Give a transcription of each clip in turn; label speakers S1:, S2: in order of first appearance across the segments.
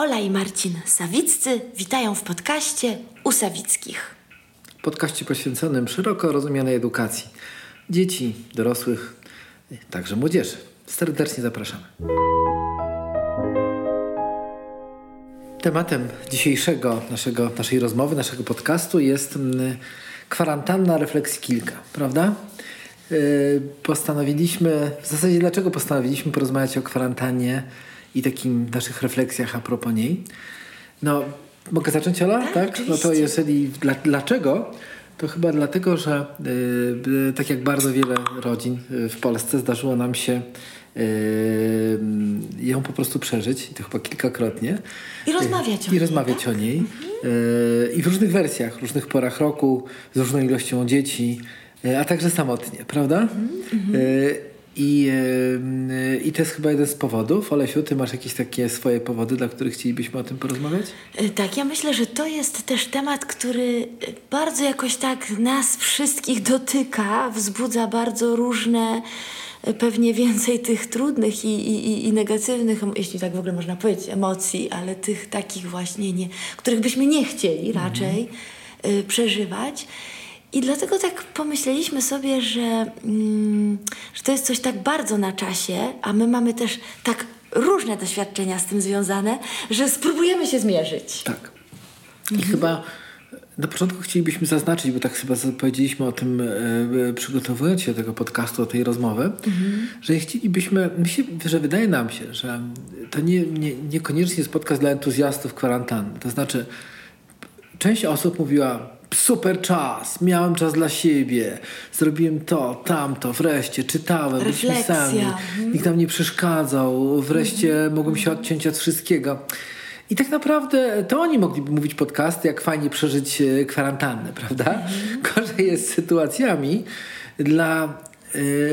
S1: Ola i Marcin Sawiccy witają w podcaście u Sawickich.
S2: Podkaście poświęconym szeroko rozumianej edukacji dzieci, dorosłych, także młodzieży. Serdecznie zapraszamy. Tematem dzisiejszego naszego, naszej rozmowy, naszego podcastu jest mm, kwarantanna refleksji kilka, prawda? Yy, postanowiliśmy, w zasadzie dlaczego postanowiliśmy porozmawiać o kwarantannie i takim naszych refleksjach a propos niej? No, mogę zacząć Ola?
S1: Tak,
S2: No to jeżeli, dla, dlaczego? To chyba dlatego, że yy, tak jak bardzo wiele rodzin yy, w Polsce zdarzyło nam się yy, ją po prostu przeżyć, i to chyba kilkakrotnie.
S1: I rozmawiać o
S2: I
S1: niej,
S2: rozmawiać o niej. Yy, I w różnych wersjach, różnych porach roku, z różną ilością dzieci, yy, a także samotnie, prawda? Yy, i, I to jest chyba jeden z powodów. Olesiu, ty masz jakieś takie swoje powody, dla których chcielibyśmy o tym porozmawiać?
S1: Y, Tak, ja myślę, że to jest też temat, który bardzo jakoś tak nas wszystkich dotyka, wzbudza bardzo różne, y, pewnie więcej tych trudnych i, i, i- negatywnych, jeśli tak w ogóle można powiedzieć, emocji, ale tych takich właśnie, nie, których byśmy nie chcieli raczej y, przeżywać. I dlatego tak pomyśleliśmy sobie, że, mm, że to jest coś tak bardzo na czasie, a my mamy też tak różne doświadczenia z tym związane, że spróbujemy się zmierzyć.
S2: Tak. I chyba na początku chcielibyśmy zaznaczyć, bo tak chyba powiedzieliśmy o tym, e, e, przygotowując się do tego podcastu, do tej rozmowy, że chcielibyśmy, że wydaje nam się, że to nie, nie, niekoniecznie jest podcast dla entuzjastów kwarantanny. To znaczy, część osób mówiła, super czas, miałem czas dla siebie, zrobiłem to, tamto, wreszcie, czytałem, byliśmy
S1: Refleksja.
S2: sami, nikt nam nie przeszkadzał, wreszcie mogłem się odciąć od wszystkiego. I tak naprawdę to oni mogliby mówić podcasty, jak fajnie przeżyć e, kwarantannę, prawda? Gorzej jest z sytuacjami dla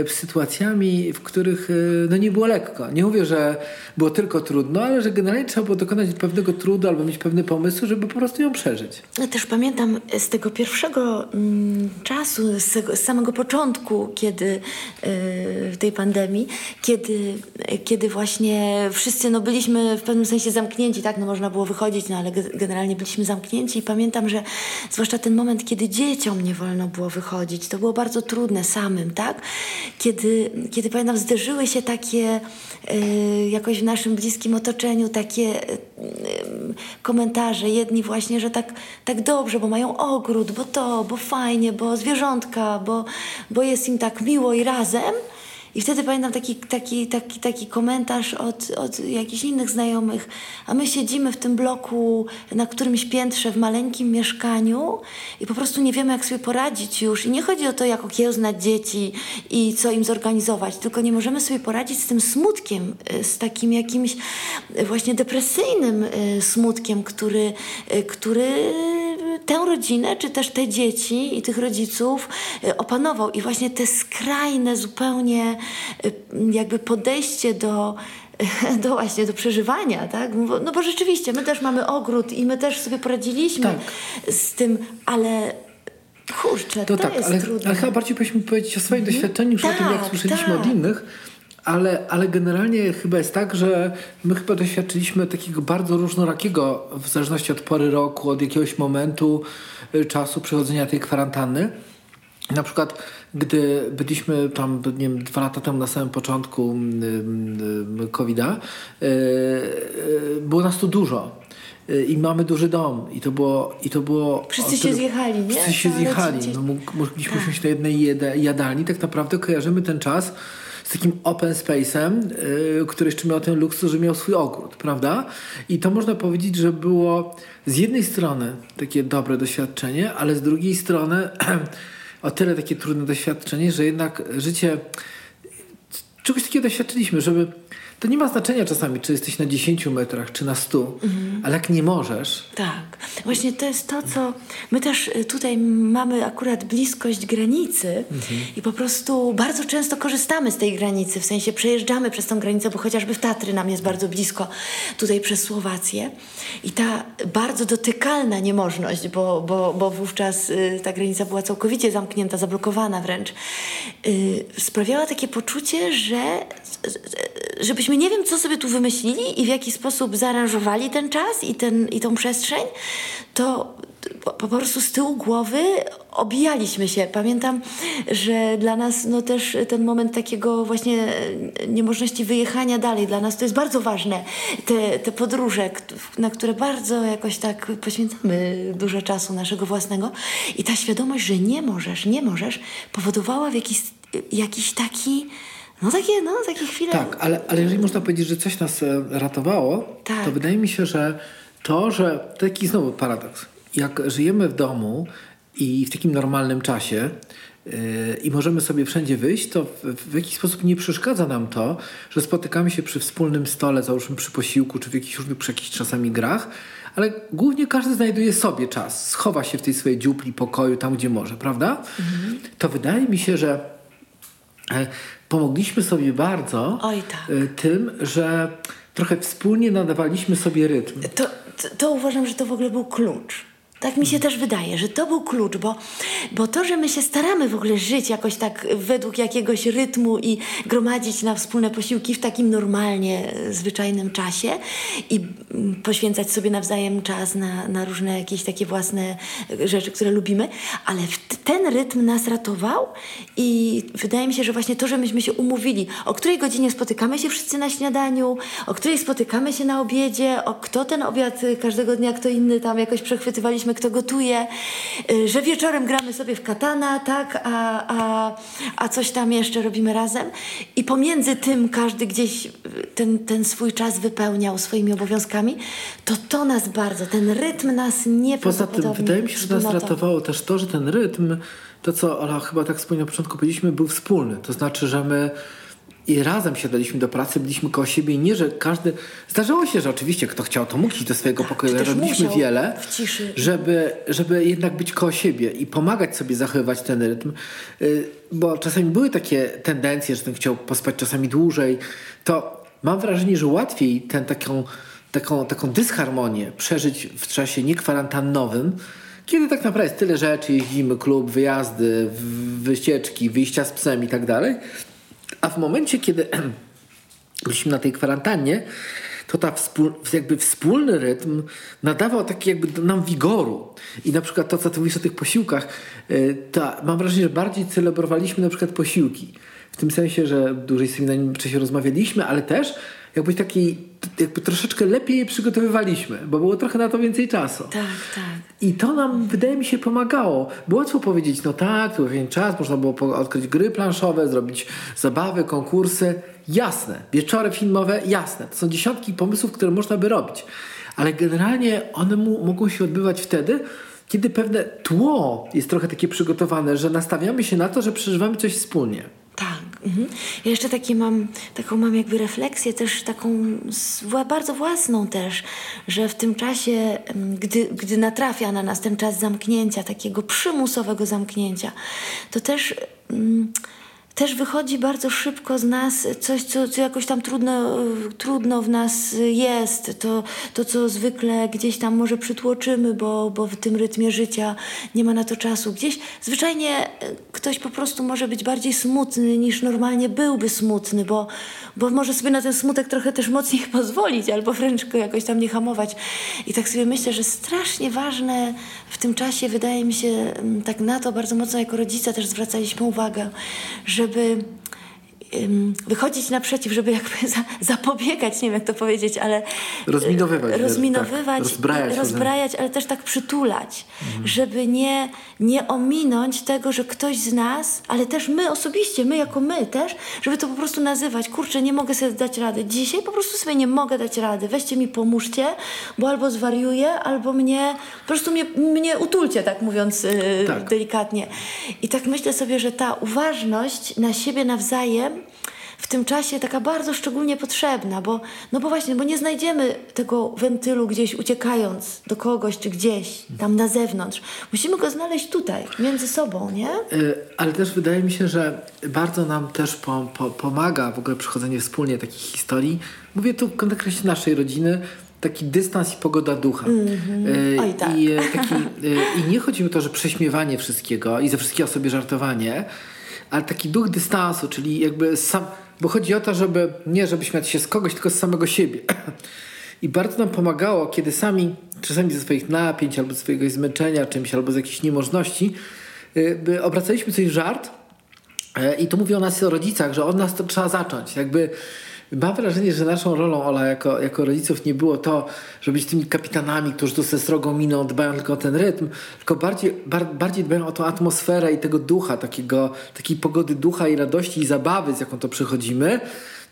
S2: sytuacjami, w których e, no nie było lekko. Nie mówię, że było tylko trudno, ale że generalnie trzeba było dokonać pewnego trudu albo mieć pewne pomysły, żeby po prostu ją przeżyć.
S1: Ja też pamiętam z tego pierwszego mm, czasu, z, z samego początku, kiedy yy, tej pandemii, kiedy, kiedy właśnie wszyscy no, byliśmy w pewnym sensie zamknięci, tak, no można było wychodzić, no ale ge- generalnie byliśmy zamknięci i pamiętam, że zwłaszcza ten moment, kiedy dzieciom nie wolno było wychodzić, to było bardzo trudne samym, tak, kiedy, kiedy pamiętam zderzyły się takie yy, jakoś w naszym bliskim otoczeniu takie yy, komentarze, jedni właśnie, że tak, tak dobrze, bo mają ogród, bo to, bo fajnie, bo zwierzątka, bo, bo jest im tak miło i razem. I wtedy pamiętam taki, taki, taki, taki komentarz od, od jakichś innych znajomych, a my siedzimy w tym bloku na którymś piętrze w maleńkim mieszkaniu i po prostu nie wiemy, jak sobie poradzić już. I nie chodzi o to, jak okiełznać dzieci i co im zorganizować, tylko nie możemy sobie poradzić z tym smutkiem, y, z takim jakimś właśnie depresyjnym y, smutkiem, który, y, który tę rodzinę, czy też te dzieci i tych rodziców y, opanował. I właśnie te skrajne zupełnie y, jakby podejście do do właśnie, do przeżywania, tak? No bo, no rzeczywiście, my też mamy ogród i my też sobie poradziliśmy
S2: Tak.
S1: z tym, ale kurczę, to,
S2: To tak,
S1: jest
S2: ale,
S1: trudne.
S2: ale chyba bardziej powinniśmy powiedzieć o swoim doświadczeniu niż o tym, jak
S1: Tak,
S2: słyszeliśmy
S1: tak.
S2: od innych. Ale, ale generalnie chyba jest tak, że my chyba doświadczyliśmy takiego bardzo różnorakiego, w zależności od pory roku, od jakiegoś momentu y, czasu przechodzenia tej kwarantanny. Na przykład, gdy byliśmy tam, nie wiem, dwa lata temu na samym początku mm, y, COVID-a, y, y, było nas tu dużo. I mamy duży dom. I to było. I to było
S1: Wszyscy się zjechali, nie?
S2: Wszyscy się zjechali. No, mogliśmy usiąść na jednej jadalni. Tak naprawdę kojarzymy ten czas z takim open space'em, yy, który jeszcze miał ten luksus, że miał swój ogród, prawda? I to można powiedzieć, że było z jednej strony takie dobre doświadczenie, ale z drugiej strony o tyle takie trudne doświadczenie, że jednak życie czegoś takiego doświadczyliśmy, żeby to nie ma znaczenia czasami, czy jesteś na 10 metrach, czy na 100, ale jak nie możesz,
S1: Tak. Właśnie to jest to, co my też y, tutaj mamy akurat bliskość granicy i po prostu bardzo często korzystamy z tej granicy, w sensie przejeżdżamy przez tą granicę, bo chociażby w Tatry nam jest bardzo blisko tutaj przez Słowację i ta bardzo dotykalna niemożność, bo, bo, bo wówczas y, ta granica była całkowicie zamknięta, zablokowana wręcz, y, sprawiała takie poczucie, że żebyśmy nie wiem, co sobie tu wymyślili i w jaki sposób zaaranżowali ten czas i, ten, i tą przestrzeń, to po, po prostu z tyłu głowy obijaliśmy się. Pamiętam, że dla nas no też ten moment takiego właśnie niemożności wyjechania dalej, dla nas to jest bardzo ważne. Te, te podróże, na które bardzo jakoś tak poświęcamy dużo czasu naszego własnego i ta świadomość, że nie możesz, nie możesz, powodowała w jakiś, jakiś taki, no takie, no takie chwile.
S2: Tak, ale, ale jeżeli można powiedzieć, że coś nas e, ratowało,
S1: Tak.
S2: to wydaje mi się, że to, że taki znowu paradoks. Jak żyjemy w domu i w takim normalnym czasie yy, i możemy sobie wszędzie wyjść, to w, w jakiś sposób nie przeszkadza nam to, że spotykamy się przy wspólnym stole, załóżmy przy posiłku, czy w jakichś różnych przy jakichś czasami grach, ale głównie każdy znajduje sobie czas, schowa się w tej swojej dziupli, pokoju, tam gdzie może, prawda? To wydaje mi się, że E, Pomogliśmy sobie bardzo
S1: Oj, tak.
S2: e, tym, że trochę wspólnie nadawaliśmy sobie rytm.
S1: To, to, to uważam, że to w ogóle był klucz. Tak mi się też wydaje, że to był klucz, bo, bo to, że my się staramy w ogóle żyć jakoś tak według jakiegoś rytmu i gromadzić na wspólne posiłki w takim normalnie, e, zwyczajnym czasie i poświęcać sobie nawzajem czas na, na różne jakieś takie własne e, rzeczy, które lubimy, ale ten rytm nas ratował i wydaje mi się, że właśnie to, że myśmy się umówili, o której godzinie spotykamy się wszyscy na śniadaniu, o której spotykamy się na obiedzie, o kto ten obiad y, każdego dnia, kto inny tam jakoś przechwytywaliśmy, kto gotuje, y, że wieczorem gramy sobie w katana, tak, a, a, a coś tam jeszcze robimy razem i pomiędzy tym każdy gdzieś y, ten, ten swój czas wypełniał swoimi obowiązkami, to to nas bardzo, ten rytm nas nie
S2: Poza tym wydaje mi się, że nas ratowało też to, że ten rytm, to co Ola chyba tak wspomniał na początku powiedzieliśmy, był wspólny. To znaczy, że my i razem siadaliśmy do pracy, byliśmy koło siebie i nie, że każdy... Zdarzało się, że oczywiście kto chciał, to mógł iść do swojego pokoju,
S1: czy
S2: ale robiliśmy wiele, żeby, żeby jednak być koło siebie i pomagać sobie zachowywać ten rytm. Y, Bo czasami były takie tendencje, że ten chciał pospać czasami dłużej. To mam wrażenie, że łatwiej tę taką, taką, taką dysharmonię przeżyć w czasie niekwarantannowym, kiedy tak naprawdę jest tyle rzeczy, jeździmy, klub, wyjazdy, wycieczki, wyjścia z psem i tak dalej. A w momencie, kiedy byliśmy na tej kwarantannie, to ta wspól, jakby wspólny rytm nadawał taki jakby nam wigoru. I na przykład to, co ty mówisz o tych posiłkach, to mam wrażenie, że bardziej celebrowaliśmy na przykład posiłki. W tym sensie, że dłużej sobie na nim wcześniej rozmawialiśmy, ale też jakby taki, jakby troszeczkę lepiej je przygotowywaliśmy, bo było trochę na to więcej czasu.
S1: Tak, tak.
S2: I to nam, wydaje mi się, pomagało. Było łatwo powiedzieć, no tak, to był pewien czas, można było odkryć gry planszowe, zrobić zabawy, konkursy. Jasne. Wieczory filmowe, jasne. To są dziesiątki pomysłów, które można by robić. Ale generalnie one mu, mogą się odbywać wtedy, kiedy pewne tło jest trochę takie przygotowane, że nastawiamy się na to, że przeżywamy coś wspólnie.
S1: Mhm. Ja jeszcze takie mam, taką mam jakby refleksję też taką bardzo własną też, że w tym czasie, em, gdy, gdy natrafia na nas ten czas zamknięcia, takiego przymusowego zamknięcia, to też... mm, też wychodzi bardzo szybko z nas coś, co, co jakoś tam trudno, trudno w nas jest. To, to, co zwykle gdzieś tam może przytłoczymy, bo, bo w tym rytmie życia nie ma na to czasu. Gdzieś zwyczajnie y, ktoś po prostu może być bardziej smutny niż normalnie byłby smutny, bo, bo może sobie na ten smutek trochę też mocniej pozwolić, albo wręcz go jakoś tam nie hamować. I tak sobie myślę, że strasznie ważne w tym czasie, wydaje mi się, tak na to bardzo mocno jako rodzice też zwracaliśmy uwagę, żeby ym, wychodzić naprzeciw, żeby jakby za, zapobiegać, nie wiem jak to powiedzieć, ale
S2: Rozminowywać,
S1: e, rozminowywać,
S2: tak, rozbrajać
S1: rozbrajać ale też tak przytulać,
S2: Mhm.
S1: żeby nie, nie ominąć tego, że ktoś z nas, ale też my osobiście, my jako my też, żeby to po prostu nazywać, kurczę, nie mogę sobie dać rady, dzisiaj po prostu sobie nie mogę dać rady, weźcie mi, pomóżcie, bo albo zwariuję, albo mnie, po prostu mnie, mnie utulcie, tak mówiąc e,
S2: Tak.
S1: delikatnie. I tak myślę sobie, że ta uważność na siebie nawzajem w tym czasie taka bardzo szczególnie potrzebna, bo, no bo właśnie, bo nie znajdziemy tego wentylu gdzieś uciekając do kogoś czy gdzieś tam na zewnątrz. Musimy go znaleźć tutaj, między sobą, nie?
S2: Y, Ale też wydaje mi się, że bardzo nam też po, po, pomaga w ogóle przechodzenie wspólnie takich historii. Mówię tu konkretnie naszej rodziny, taki dystans i pogoda ducha. Y,
S1: Oj, tak.
S2: I, e, taki, y, I nie chodzi mi o to, że prześmiewanie wszystkiego i ze wszystkiego sobie żartowanie, ale taki duch dystansu, czyli jakby sam, bo chodzi o to, żeby nie żeby śmiać się z kogoś, tylko z samego siebie. I bardzo nam pomagało, kiedy sami, czasami ze swoich napięć, albo ze swojego zmęczenia czymś, albo z jakiejś niemożności, yy, obracaliśmy coś w żart. Yy, I to mówi o nas o rodzicach, że od nas to trzeba zacząć. Jakby Mam wrażenie, że naszą rolą, Ola, jako, jako rodziców nie było to, żeby być tymi kapitanami, którzy tu ze srogą miną dbają tylko o ten rytm, tylko bardziej, bar, bardziej dbają o tą atmosferę i tego ducha, takiego, takiej pogody ducha i radości i zabawy, z jaką to przychodzimy,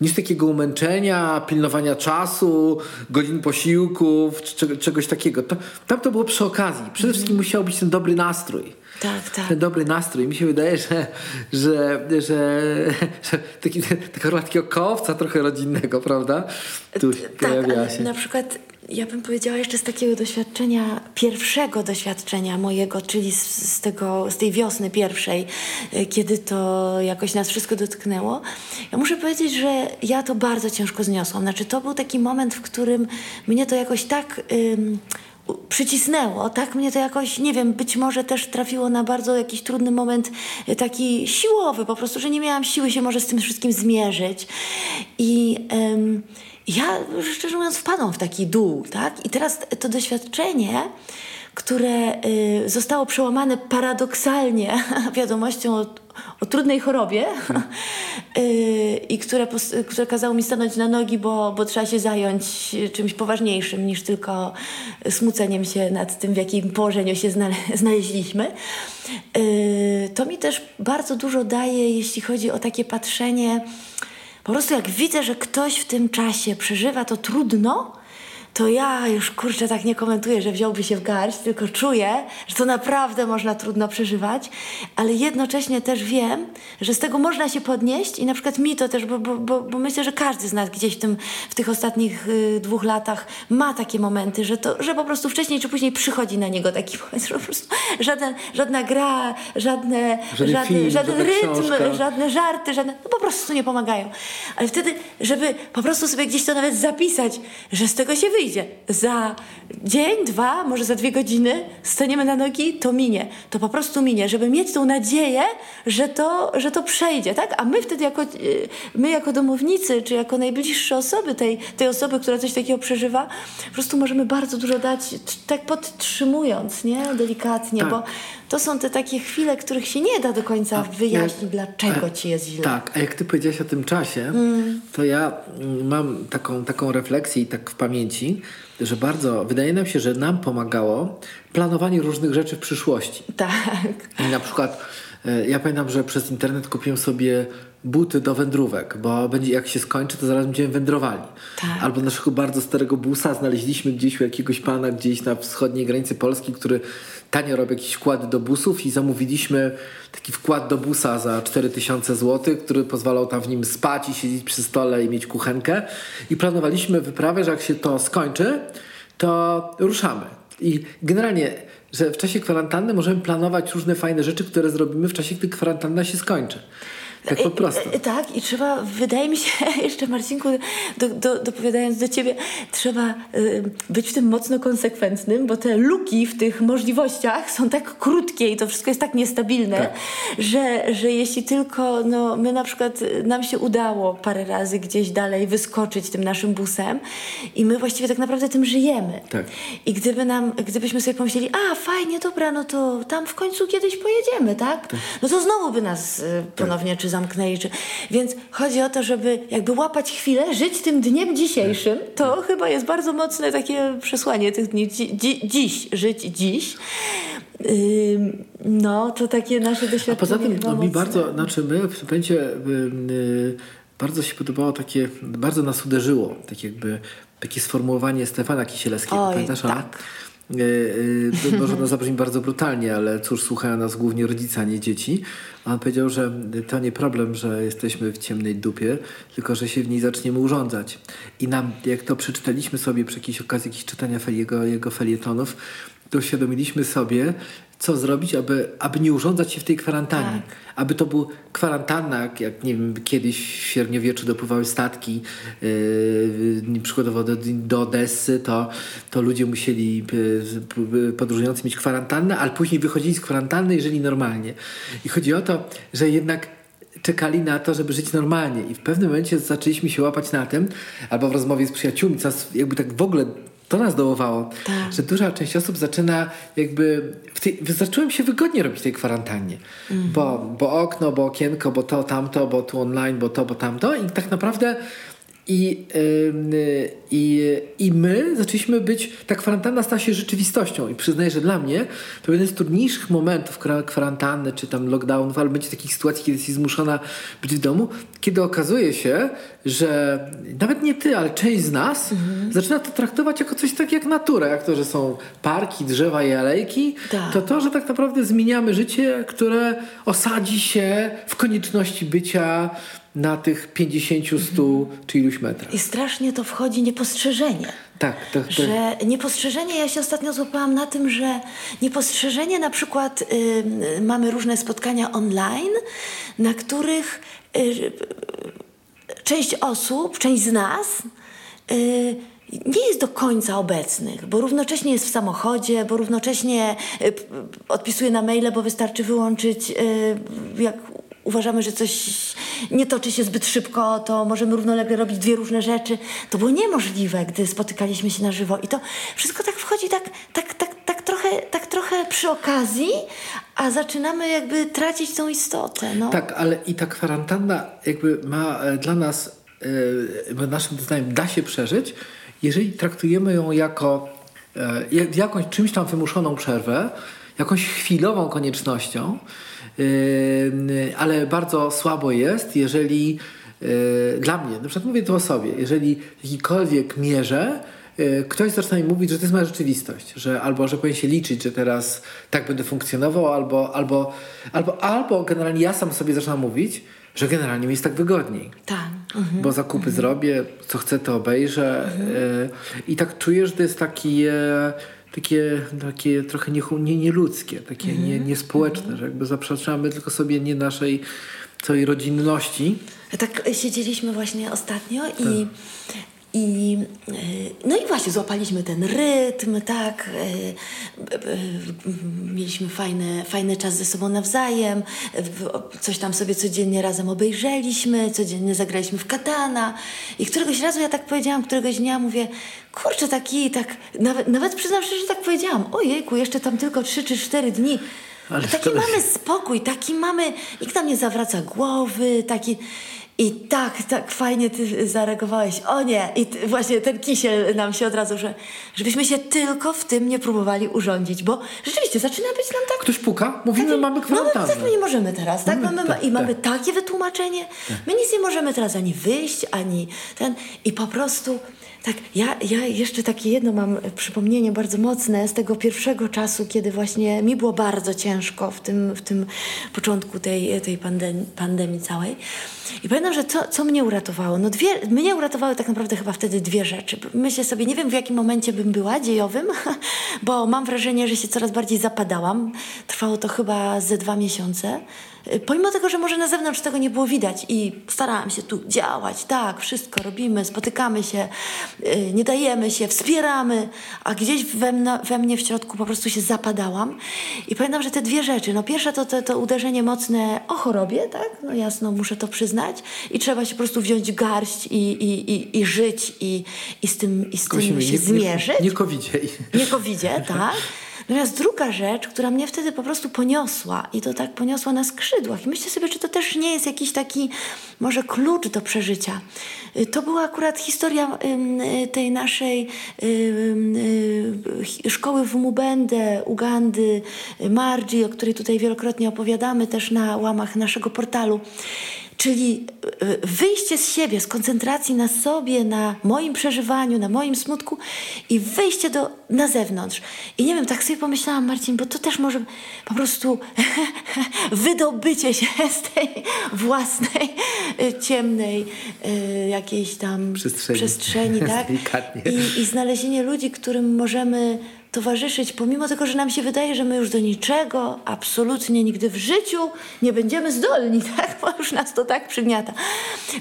S2: niż takiego umęczenia, pilnowania czasu, godzin posiłków, czy czegoś takiego. To, tam to było przy okazji. Przede wszystkim musiał być ten dobry nastrój.
S1: Tak, tak.
S2: Ten dobry nastrój. Mi się wydaje, że, że, że, że taki, rola takiego kołowca trochę rodzinnego, prawda? Tu
S1: tak,
S2: pojawiała się.
S1: Na przykład ja bym powiedziała jeszcze z takiego doświadczenia, pierwszego doświadczenia mojego, czyli z, z, tego, z tej wiosny pierwszej, y, kiedy to jakoś nas wszystko dotknęło. Ja muszę powiedzieć, że ja to bardzo ciężko zniosłam. Znaczy to był taki moment, w którym mnie to jakoś tak... Ym, przycisnęło, tak mnie to jakoś, nie wiem, być może też trafiło na bardzo jakiś trudny moment y, taki siłowy, po prostu, że nie miałam siły się może z tym wszystkim zmierzyć. I ja, szczerze mówiąc, wpadłam w taki dół, tak? I teraz to doświadczenie, które y, zostało przełamane paradoksalnie wiadomością o, o trudnej chorobie y, i które, które kazało mi stanąć na nogi, bo, bo trzeba się zająć czymś poważniejszym niż tylko smuceniem się nad tym, w jakim położeniu się znale znaleźliśmy. Y, to mi też bardzo dużo daje, jeśli chodzi o takie patrzenie. Po prostu jak widzę, że ktoś w tym czasie przeżywa to trudno, to ja już kurczę tak nie komentuję, że wziąłby się w garść, tylko czuję, że to naprawdę można trudno przeżywać, ale jednocześnie też wiem, że z tego można się podnieść i na przykład mi to też, bo, bo, bo, myślę, że każdy z nas gdzieś w, tym, w tych ostatnich y, dwóch latach ma takie momenty, że, to, że po prostu wcześniej czy później przychodzi na niego taki moment, że po prostu żaden, żadna gra, żadne,
S2: żaden,
S1: żaden,
S2: film,
S1: żaden rytm,
S2: książka.
S1: żadne żarty, żadne, no po prostu nie pomagają. Ale wtedy, żeby po prostu sobie gdzieś to nawet zapisać, że z tego się wyjdzie, wyjdzie. Za dzień, dwa, może za dwie godziny staniemy na nogi, to minie. To po prostu minie, żeby mieć tą nadzieję, że to, że to przejdzie, tak? A my wtedy jako, my jako domownicy, czy jako najbliższe osoby tej, tej osoby, która coś takiego przeżywa, po prostu możemy bardzo dużo dać, tak podtrzymując, nie? Delikatnie,
S2: tak.
S1: bo to są te takie chwile, których się nie da do końca a, wyjaśnić, jak, dlaczego
S2: a,
S1: ci jest źle.
S2: Tak, a jak ty powiedziałaś o tym czasie, mm. to ja mam taką, taką refleksję i tak w pamięci, że bardzo, wydaje nam się, że nam pomagało planowanie różnych rzeczy w przyszłości.
S1: Tak.
S2: I na przykład ja pamiętam, że przez internet kupiłem sobie buty do wędrówek, bo będzie, jak się skończy, to zaraz będziemy wędrowali.
S1: Tak.
S2: Albo naszego bardzo starego busa znaleźliśmy gdzieś u jakiegoś pana gdzieś na wschodniej granicy Polski, który tanio robi jakieś wkłady do busów i zamówiliśmy taki wkład do busa za 4000 zł, który pozwalał tam w nim spać i siedzieć przy stole i mieć kuchenkę. I planowaliśmy wyprawę, że jak się to skończy, to ruszamy. I generalnie że w czasie kwarantanny możemy planować różne fajne rzeczy, które zrobimy w czasie, gdy kwarantanna się skończy. Tak po prostu.
S1: I, tak, i trzeba, wydaje mi się, jeszcze Marcinku, do, do, dopowiadając do ciebie, trzeba y, być w tym mocno konsekwentnym, bo te luki w tych możliwościach są tak krótkie i to wszystko jest tak niestabilne,
S2: tak.
S1: Że, że jeśli tylko, no, my na przykład, nam się udało parę razy gdzieś dalej wyskoczyć tym naszym busem i my właściwie tak naprawdę tym żyjemy.
S2: Tak.
S1: I gdyby nam, gdybyśmy sobie pomyśleli, a fajnie, dobra, no to tam w końcu kiedyś pojedziemy, tak? tak. No to znowu by nas y, ponownie, tak. czy zamknęli. Czy... Więc chodzi o to, żeby jakby łapać chwilę, żyć tym dniem dzisiejszym. To chyba jest bardzo mocne takie przesłanie tych dni. Dzi dziś, żyć dziś. No, to takie nasze doświadczenie.
S2: A poza tym no, mi bardzo, znaczy my w pęcie yy, bardzo się podobało takie, bardzo nas uderzyło, tak jakby takie sformułowanie Stefana Kisielewskiego.
S1: Oj,
S2: Pamiętasz?
S1: tak.
S2: Może ono zabrzmi bardzo brutalnie, ale cóż, słuchają nas głównie rodzice, a nie dzieci. On powiedział, że to nie problem, że jesteśmy w ciemnej dupie, tylko że się w niej zaczniemy urządzać. I nam, jak to przeczytaliśmy sobie przy jakiejś okazji jakichś czytania jego, jego felietonów, to uświadomiliśmy sobie, co zrobić, aby, aby nie urządzać się w tej kwarantannie.
S1: Tak.
S2: Aby to był kwarantanna, jak nie wiem, kiedyś w średniowieczu dopływały statki, yy, przykładowo do, do Odessy, to, to ludzie musieli yy, podróżujący mieć kwarantannę, ale później wychodzili z kwarantanny, jeżeli normalnie. I chodzi o to, że jednak czekali na to, żeby żyć normalnie. I w pewnym momencie zaczęliśmy się łapać na tym, albo w rozmowie z przyjaciółmi, co jakby tak w ogóle to nas dołowało,
S1: Tak.
S2: że duża część osób zaczyna jakby... W tej, zacząłem się wygodnie robić w tej kwarantannie. Bo, bo okno, bo okienko, bo to, tamto, bo tu online, bo to, bo tamto. I tak naprawdę... I, ym, y, i, I my zaczęliśmy być, ta kwarantanna stała się rzeczywistością i przyznaję, że dla mnie to jeden z trudniejszych momentów kwa- kwarantanny czy tam lockdownów, albo będzie takich sytuacji, kiedy jesteś zmuszona być w domu, kiedy okazuje się, że nawet nie ty, ale część z nas zaczyna to traktować jako coś tak jak natura, jak to, że są parki, drzewa i alejki,
S1: Tak.
S2: to to, że tak naprawdę zmieniamy życie, które osadzi się w konieczności bycia na tych 50, 100 czy iluś metrach.
S1: I strasznie to wchodzi niepostrzeżenie.
S2: Tak, to, to,
S1: Że niepostrzeżenie, ja się ostatnio złapałam na tym, że niepostrzeżenie na przykład y, y, mamy różne spotkania online, na których y, część osób, część z nas y, nie jest do końca obecnych, bo równocześnie jest w samochodzie, bo równocześnie y, p- odpisuje na maile, bo wystarczy wyłączyć, y, jak uważamy, że coś nie toczy się zbyt szybko, to możemy równolegle robić dwie różne rzeczy. To było niemożliwe, gdy spotykaliśmy się na żywo. I to wszystko tak wchodzi tak, tak, tak, tak, trochę, tak trochę przy okazji, a zaczynamy jakby tracić tą istotę. No.
S2: Tak, ale i ta kwarantanna jakby ma e, dla nas, e, naszym zdaniem, da się przeżyć, jeżeli traktujemy ją jako jak- jakąś czymś tam wymuszoną przerwę, jakąś chwilową koniecznością, e, ale bardzo słabo jest, jeżeli dla mnie, na przykład mówię to o sobie, jeżeli w jakikolwiek mierze ktoś zaczyna mi mówić, że to jest moja rzeczywistość, że albo że powinien się liczyć, że teraz tak będę funkcjonował, albo, albo, albo, albo generalnie ja sam sobie zaczynam mówić, że generalnie mi jest tak wygodniej.
S1: Tak.
S2: Bo zakupy zrobię, co chcę, to obejrzę. e, I tak czuję, że to jest taki, takie, takie trochę niechu- nie, nieludzkie, takie nie, niespołeczne, że jakby zaprzeczamy tylko sobie nie naszej całej rodzinności.
S1: Tak siedzieliśmy właśnie ostatnio i, i y, no i właśnie złapaliśmy ten rytm, tak. y, Mieliśmy fajny, fajny czas ze sobą nawzajem. Coś tam sobie codziennie razem obejrzeliśmy, codziennie zagraliśmy w katana. I któregoś razu ja tak powiedziałam, któregoś dnia mówię, kurczę, taki, tak, nawet, nawet przyznam szczerze, że tak powiedziałam, ojejku, jeszcze tam tylko trzy czy cztery dni.
S2: Ale
S1: taki mamy spokój, taki mamy, nikt nam nie zawraca głowy, taki... I tak, tak fajnie ty zareagowałeś. O nie! I ty, właśnie ten kisiel nam się od razu, że żebyśmy się tylko w tym nie próbowali urządzić, bo rzeczywiście zaczyna być nam tak...
S2: Ktoś puka, mówimy,
S1: takie-
S2: mamy
S1: No my
S2: kwarantannę.
S1: też my nie możemy teraz, tak?
S2: Mamy-
S1: Mamy,
S2: tak,
S1: I mamy
S2: tak.
S1: takie wytłumaczenie. My nic nie możemy teraz ani wyjść, ani ten... I po prostu... Tak, ja, ja jeszcze takie jedno mam przypomnienie bardzo mocne z tego pierwszego czasu, kiedy właśnie mi było bardzo ciężko w tym, w tym początku tej, tej pandemii, pandemii całej. I pamiętam, że co, co mnie uratowało? No dwie, mnie uratowały tak naprawdę chyba wtedy dwie rzeczy. Myślę sobie, nie wiem w jakim momencie bym była dziejowym, bo mam wrażenie, że się coraz bardziej zapadałam. Trwało to chyba ze dwa miesiące. Y, Pomimo tego, że może na zewnątrz tego nie było widać i starałam się tu działać, tak, wszystko robimy, spotykamy się, nie dajemy się, wspieramy, a gdzieś we, mno, we mnie w środku po prostu się zapadałam. I pamiętam, że te dwie rzeczy, no pierwsza to, to, to uderzenie mocne o chorobie, tak, no jasno, muszę to przyznać i trzeba się po prostu wziąć garść i, i, i, i żyć i, i z tym, i z tym
S2: Prosimy,
S1: się
S2: nie,
S1: zmierzyć.
S2: nie, nie covidziej.
S1: Nie covidzie, tak? Natomiast druga rzecz, która mnie wtedy po prostu poniosła i to tak poniosła na skrzydłach. I myślę sobie, czy to też nie jest jakiś taki może klucz do przeżycia. Y, To była akurat historia y, tej naszej y, szkoły w Mubende, Ugandy, Margi, o której tutaj wielokrotnie opowiadamy też na łamach naszego portalu. Czyli y, wyjście z siebie, z koncentracji na sobie, na moim przeżywaniu, na moim smutku i wyjście do, na zewnątrz. I nie wiem, tak sobie pomyślałam, Marcin, bo to też może po prostu wydobycie się z tej własnej y, ciemnej y, jakiejś tam
S2: Przestrzeni.
S1: przestrzeni tak? I, I znalezienie ludzi, którym możemy towarzyszyć, pomimo tego, że nam się wydaje, że my już do niczego absolutnie nigdy w życiu nie będziemy zdolni, tak? Bo już nas to tak przygniata.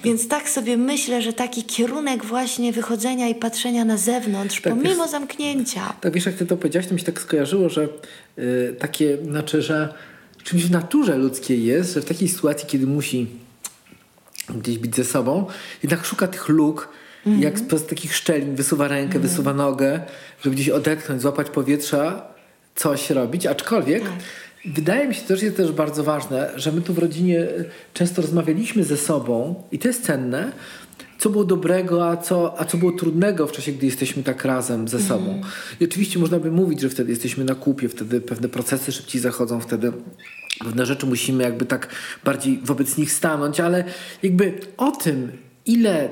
S1: Więc tak sobie myślę, że taki kierunek właśnie wychodzenia i patrzenia na zewnątrz,
S2: Tak,
S1: pomimo
S2: wiesz-
S1: zamknięcia.
S2: Tak wiesz, jak ty to powiedziałaś, to mi się tak skojarzyło, że y, takie, znaczy, że czymś w naturze ludzkiej jest, że w takiej sytuacji, kiedy musi gdzieś być ze sobą, jednak szuka tych luk, jak z takich szczelin wysuwa rękę, wysuwa nogę, żeby gdzieś odetchnąć, złapać powietrza, coś robić, aczkolwiek wydaje mi się też, jest też bardzo ważne, że my tu w rodzinie często rozmawialiśmy ze sobą i to jest cenne, co było dobrego, a co, a co było trudnego w czasie, gdy jesteśmy tak razem ze sobą. I oczywiście można by mówić, że wtedy jesteśmy na kupie, wtedy pewne procesy szybciej zachodzą, wtedy pewne rzeczy musimy jakby tak bardziej wobec nich stanąć, ale jakby o tym, ile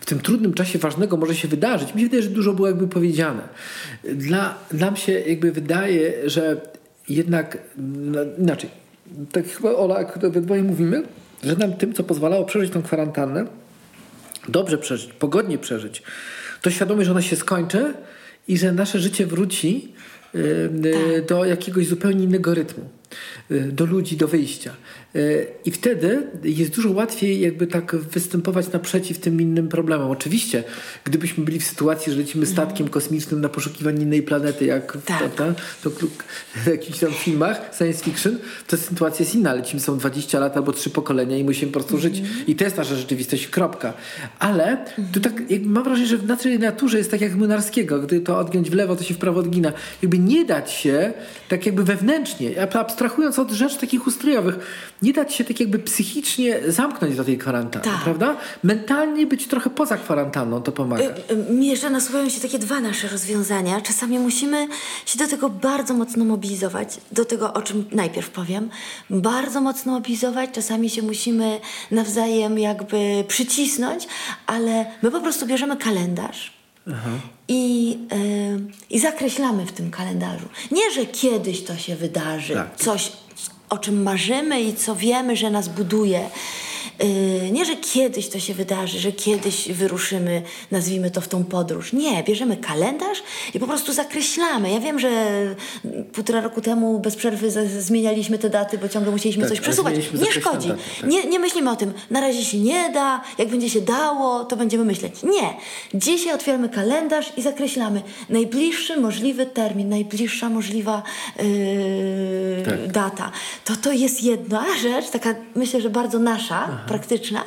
S2: w tym trudnym czasie ważnego może się wydarzyć, mi się wydaje, że dużo było jakby powiedziane. Dla, nam się jakby wydaje, że jednak no, inaczej, tak chyba Ola, jak we dwoje mówimy, że nam tym, co pozwalało przeżyć tą kwarantannę, dobrze przeżyć, pogodnie przeżyć, to świadomość, że ona się skończy i że nasze życie wróci y, do jakiegoś zupełnie innego rytmu, y, do ludzi, do wyjścia. I wtedy jest dużo łatwiej jakby tak występować naprzeciw tym innym problemom. Oczywiście, gdybyśmy byli w sytuacji, że lecimy statkiem kosmicznym na poszukiwanie innej planety, jak w,
S1: Tak.
S2: prawda, to, w jakichś tam filmach science fiction, to sytuacja jest inna. Lecimy są 20 lat albo trzy pokolenia i musimy po prostu żyć. I to jest nasza rzeczywistość, kropka. Ale tu tak jakby mam wrażenie, że w naszej naturze jest tak jak Młynarskiego. Gdy to odgiąć w lewo, to się w prawo odgina. Jakby nie dać się tak jakby wewnętrznie, abstrahując od rzeczy takich ustrojowych, nie dać się tak jakby psychicznie zamknąć do tej kwarantanny,
S1: Tak.
S2: prawda? Mentalnie być trochę poza kwarantanną, to pomaga.
S1: Y, y, Mi jeszcze nasuwają się takie dwa nasze rozwiązania. Czasami musimy się do tego bardzo mocno mobilizować. Do tego, o czym najpierw powiem. Bardzo mocno mobilizować. Czasami się musimy nawzajem jakby przycisnąć, ale my po prostu bierzemy kalendarz. I, y, I zakreślamy w tym kalendarzu. Nie, że kiedyś to się wydarzy,
S2: Tak.
S1: coś, o czym marzymy i co wiemy, że nas buduje. Yy, nie, że kiedyś to się wydarzy, że kiedyś wyruszymy, nazwijmy to w tą podróż. Nie, bierzemy kalendarz i po prostu zakreślamy. Ja wiem, że półtora roku temu bez przerwy zmienialiśmy te daty, bo ciągle musieliśmy
S2: Tak,
S1: coś przesuwać. Nie szkodzi.
S2: daty, tak.
S1: Nie, nie myślimy o tym, na razie się nie da, jak będzie się dało, to będziemy myśleć. Nie. Dzisiaj otwieramy kalendarz i zakreślamy najbliższy możliwy termin, najbliższa możliwa yy,
S2: Tak.
S1: data. To to jest jedna rzecz, taka myślę, że bardzo nasza, praktyczna,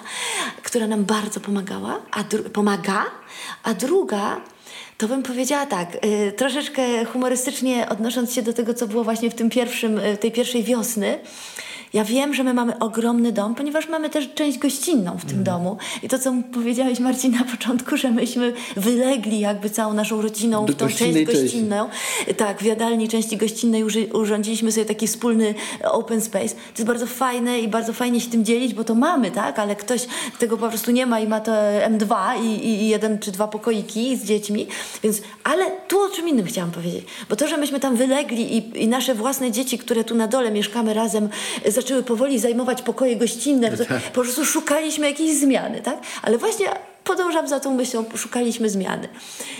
S1: która nam bardzo pomagała, a pomaga, a druga to bym powiedziała tak, y, troszeczkę humorystycznie odnosząc się do tego, co było właśnie w tym pierwszym, y, tej pierwszej wiosny. Ja wiem, że my mamy ogromny dom, ponieważ mamy też część gościnną w tym
S2: Mhm.
S1: domu. I to, co powiedziałeś Marcin na początku, że myśmy wylegli jakby całą naszą rodziną
S2: Do
S1: w tą część
S2: gościnnej części.
S1: gościnną. Tak, w jadalni części gościnnej urządziliśmy sobie taki wspólny e, open space. To jest bardzo fajne i bardzo fajnie się tym dzielić, bo to mamy, tak? Ale ktoś tego po prostu nie ma i ma to M2 i, i, jeden czy dwa pokoiki z dziećmi. Więc, ale tu o czym innym chciałam powiedzieć. Bo to, że myśmy tam wylegli i, i nasze własne dzieci, które tu na dole mieszkamy razem, e, zaczęły powoli zajmować pokoje gościnne, to po prostu szukaliśmy jakiejś zmiany, tak? Ale właśnie podążam za tą myślą, szukaliśmy zmiany.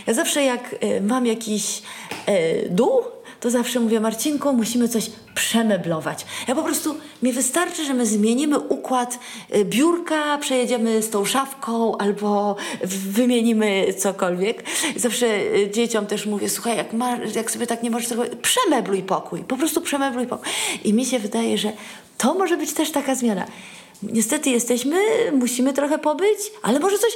S1: Ja zawsze jak y, mam jakiś y, dół, to zawsze mówię, Marcinku, musimy coś przemeblować. Ja po prostu, mi wystarczy, że my zmienimy układ y, biurka, przejedziemy z tą szafką albo wymienimy cokolwiek. Zawsze dzieciom też mówię, słuchaj, jak, ma, jak sobie tak nie możesz tego, przemebluj pokój, po prostu przemebluj pokój. I mi się wydaje, że to może być też taka zmiana. Niestety jesteśmy, musimy trochę pobyć, ale może coś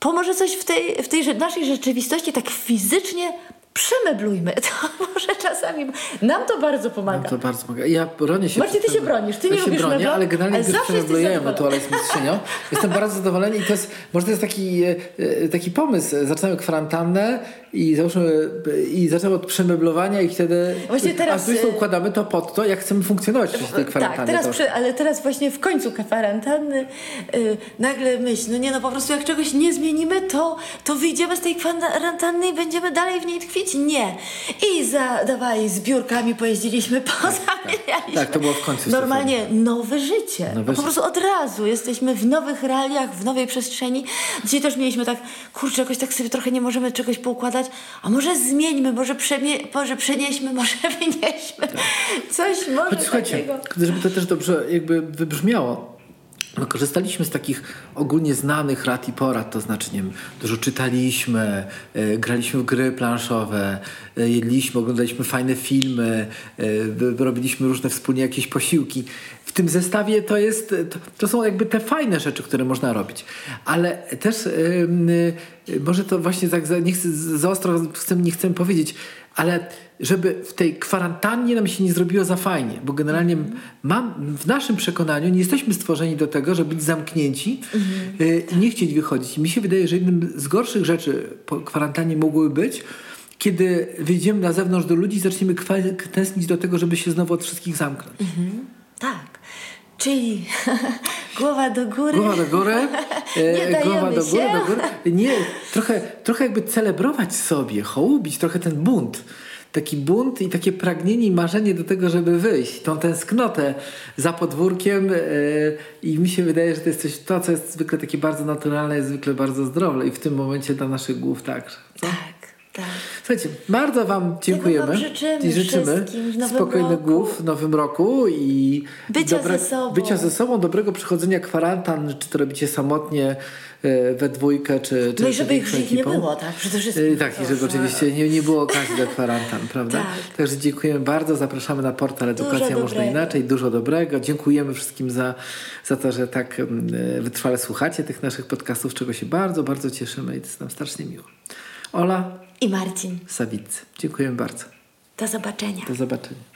S1: pomoże coś w tej, w tej naszej rzeczywistości tak fizycznie przemeblujmy. To może czasami nam to bardzo pomaga.
S2: To bardzo pomaga. Ja bronię się.
S1: Marcin, ty się bronisz, ty nie
S2: ja się
S1: lubisz
S2: bronię,
S1: mebla,
S2: ale generalnie
S1: ale
S2: gdy
S1: zawsze
S2: przemeblujemy, to
S1: zadowolony.
S2: ale z mistrzynią. Jestem bardzo zadowolony i to jest, może to jest taki, e, e, taki pomysł. Zaczynamy kwarantannę i załóżmy, i zaczynamy od przemeblowania i wtedy
S1: Właśnie teraz,
S2: a tu
S1: e,
S2: układamy to pod to, jak chcemy funkcjonować w tej kwarantanny.
S1: Tak, teraz przy, ale teraz właśnie w końcu kwarantanny y, nagle myśl, no nie no po prostu jak czegoś nie zmienimy, to, to wyjdziemy z tej kwarantanny i będziemy dalej w niej tkwić. Nie. I za, dawaj, z biurkami pojeździliśmy, pozamienialiśmy.
S2: Tak, to było w końcu
S1: Normalnie nowe życie.
S2: Nowe
S1: po prostu od razu jesteśmy w nowych realiach, w nowej przestrzeni. Dzisiaj też mieliśmy tak, kurczę, jakoś tak sobie trochę nie możemy czegoś poukładać, a może zmieńmy, może, przemie, może przenieśmy, może wynieśmy. Coś może
S2: Choć słuchajcie, żeby to też dobrze jakby wybrzmiało. No, korzystaliśmy z takich ogólnie znanych rad i porad, to znaczy, nie wiem, dużo czytaliśmy, e, graliśmy w gry planszowe, e, jedliśmy, oglądaliśmy fajne filmy, b- robiliśmy różne wspólnie jakieś posiłki. W tym zestawie to jest, to, to są jakby te fajne rzeczy, które można robić. Ale też y, może to właśnie tak za, nie chcę, za ostro chcę, nie chcę powiedzieć, ale żeby w tej kwarantannie nam się nie zrobiło za fajnie, bo generalnie mam, w naszym przekonaniu nie jesteśmy stworzeni do tego, żeby być zamknięci y, i nie chcieć wychodzić. Mi się wydaje, że jednym z gorszych rzeczy po kwarantannie mogłyby być, kiedy wyjdziemy na zewnątrz do ludzi i zaczniemy tęsknić do tego, żeby się znowu od wszystkich zamknąć.
S1: Tak. Czyli głowa do góry.
S2: Głowa do góry, e,
S1: Nie
S2: głowa do góry, do góry. Nie, trochę, trochę jakby celebrować sobie, hołubić trochę ten bunt. Taki bunt i takie pragnienie i marzenie do tego, żeby wyjść. Tą tęsknotę za podwórkiem e, i mi się wydaje, że to jest coś, to co jest zwykle takie bardzo naturalne, jest zwykle bardzo zdrowe i w tym momencie dla naszych głów także.
S1: Tak, tak.
S2: Słuchajcie, bardzo Wam dziękujemy
S1: życzymy
S2: i życzymy spokojnych głów w nowym roku i
S1: Bycia ze sobą.
S2: bycia ze sobą, dobrego przechodzenia kwarantan, czy to robicie samotnie e, we dwójkę, czy, czy
S1: No i żeby ich nie było, tak? Przede wszystkim.
S2: E, Tak, i żeby oczywiście nie, nie było okazji do kwarantan, prawda?
S1: Tak.
S2: Także dziękujemy bardzo, zapraszamy na portal Edukacja Można
S1: dobrego.
S2: Inaczej, dużo dobrego. Dziękujemy wszystkim za, za to, że tak mm, e, wytrwale słuchacie tych naszych podcastów, czego się bardzo, bardzo cieszymy i to jest nam strasznie miło. Ola
S1: I Marcin.
S2: Sawiccy. Dziękujemy bardzo.
S1: Do zobaczenia.
S2: Do zobaczenia.